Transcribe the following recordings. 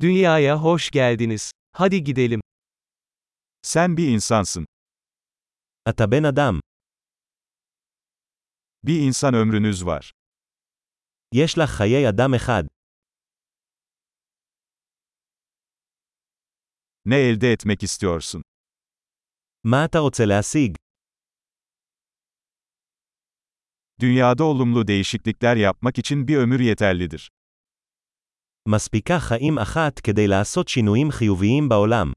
Dünyaya hoş geldiniz. Hadi gidelim. Sen bir insansın. אתה בן אדם. Bir insan ömrünüz var. יש לך חיי אדם אחד. Ne elde etmek istiyorsun? מה אתה רוצה להשיג? Dünyada olumlu değişiklikler yapmak için bir ömür yeterlidir. מספיקה חיים אחת כדי לעשות שינויים חיוביים בעולם.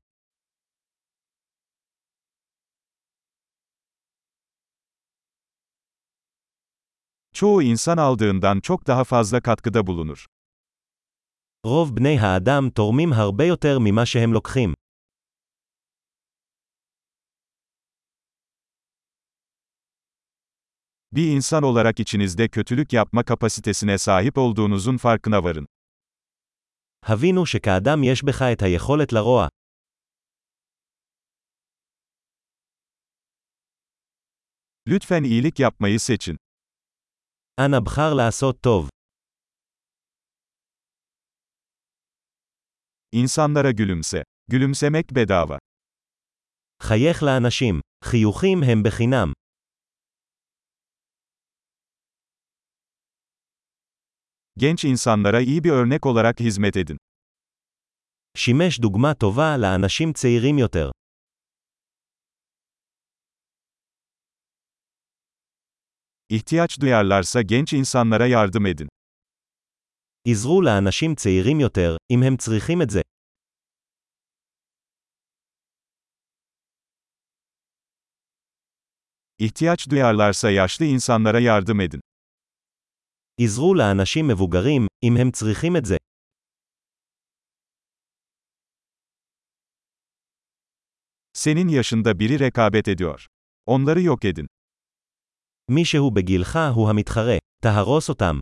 Çoğu insan aldığından çok daha fazla katkıda bulunur. רוב בני האדם תורמים הרבה יותר ממה שהם לוקחים. Bir insan olarak içinizde kötülük yapma kapasitesine sahip olduğunuzun farkına varın. הבינו שכאדם יש בך את היכולת לרוע. Lütfen iyilik yapmayı seçin. אנא בחר לעשות טוב. İnsanlara gülümse. Gülümsemek bedava. חייך לאנשים. חיוכים הם בחינם. Genç insanlara iyi bir örnek olarak hizmet edin. שימש דוגמה טובה לאנשים צעירים יותר. İhtiyaç duyarlarsa genç insanlara yardım edin. עזרו לאנשים צעירים יותר, אם הם צריכים את זה. İhtiyaç duyarlarsa yaşlı insanlara yardım edin. עזרו לאנשים מבוגרים, אם הם צריכים את זה. Senin yaşında biri rekabet ediyor. Onları yok edin. מישהו בגילך הוא המתחרה. תהרוס אותם.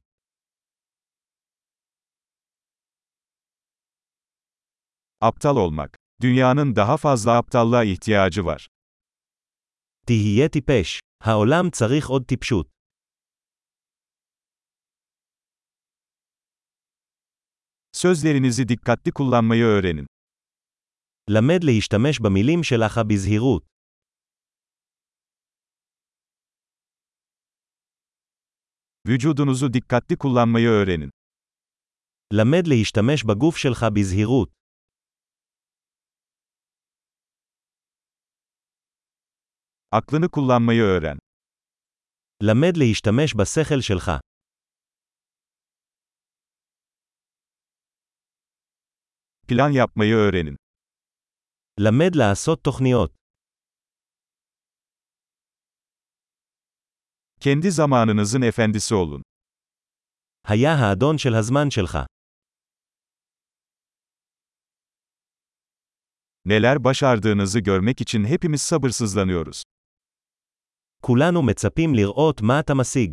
Aptal olmak. Dünyanın daha fazla aptallığa ihtiyacı var. תהיה טיפש. העולם צריך עוד טיפשות. Sözlerinizi dikkatli kullanmayı öğrenin. למד להשתמש במילים שלך בזהירות. Vücudunuzu dikkatli kullanmayı öğrenin. למד להשתמש בגוף שלך בזהירות. Aklını kullanmayı öğren. למד להשתמש בשכל שלך. Plan yapmayı öğrenin. למד לעשות תוכניות. Kendi zamanınızın efendisi olun. היה האדון של הזמן שלך. Neler başardığınızı görmek için hepimiz sabırsızlanıyoruz. כולנו מצפים לראות מה אתה משיג.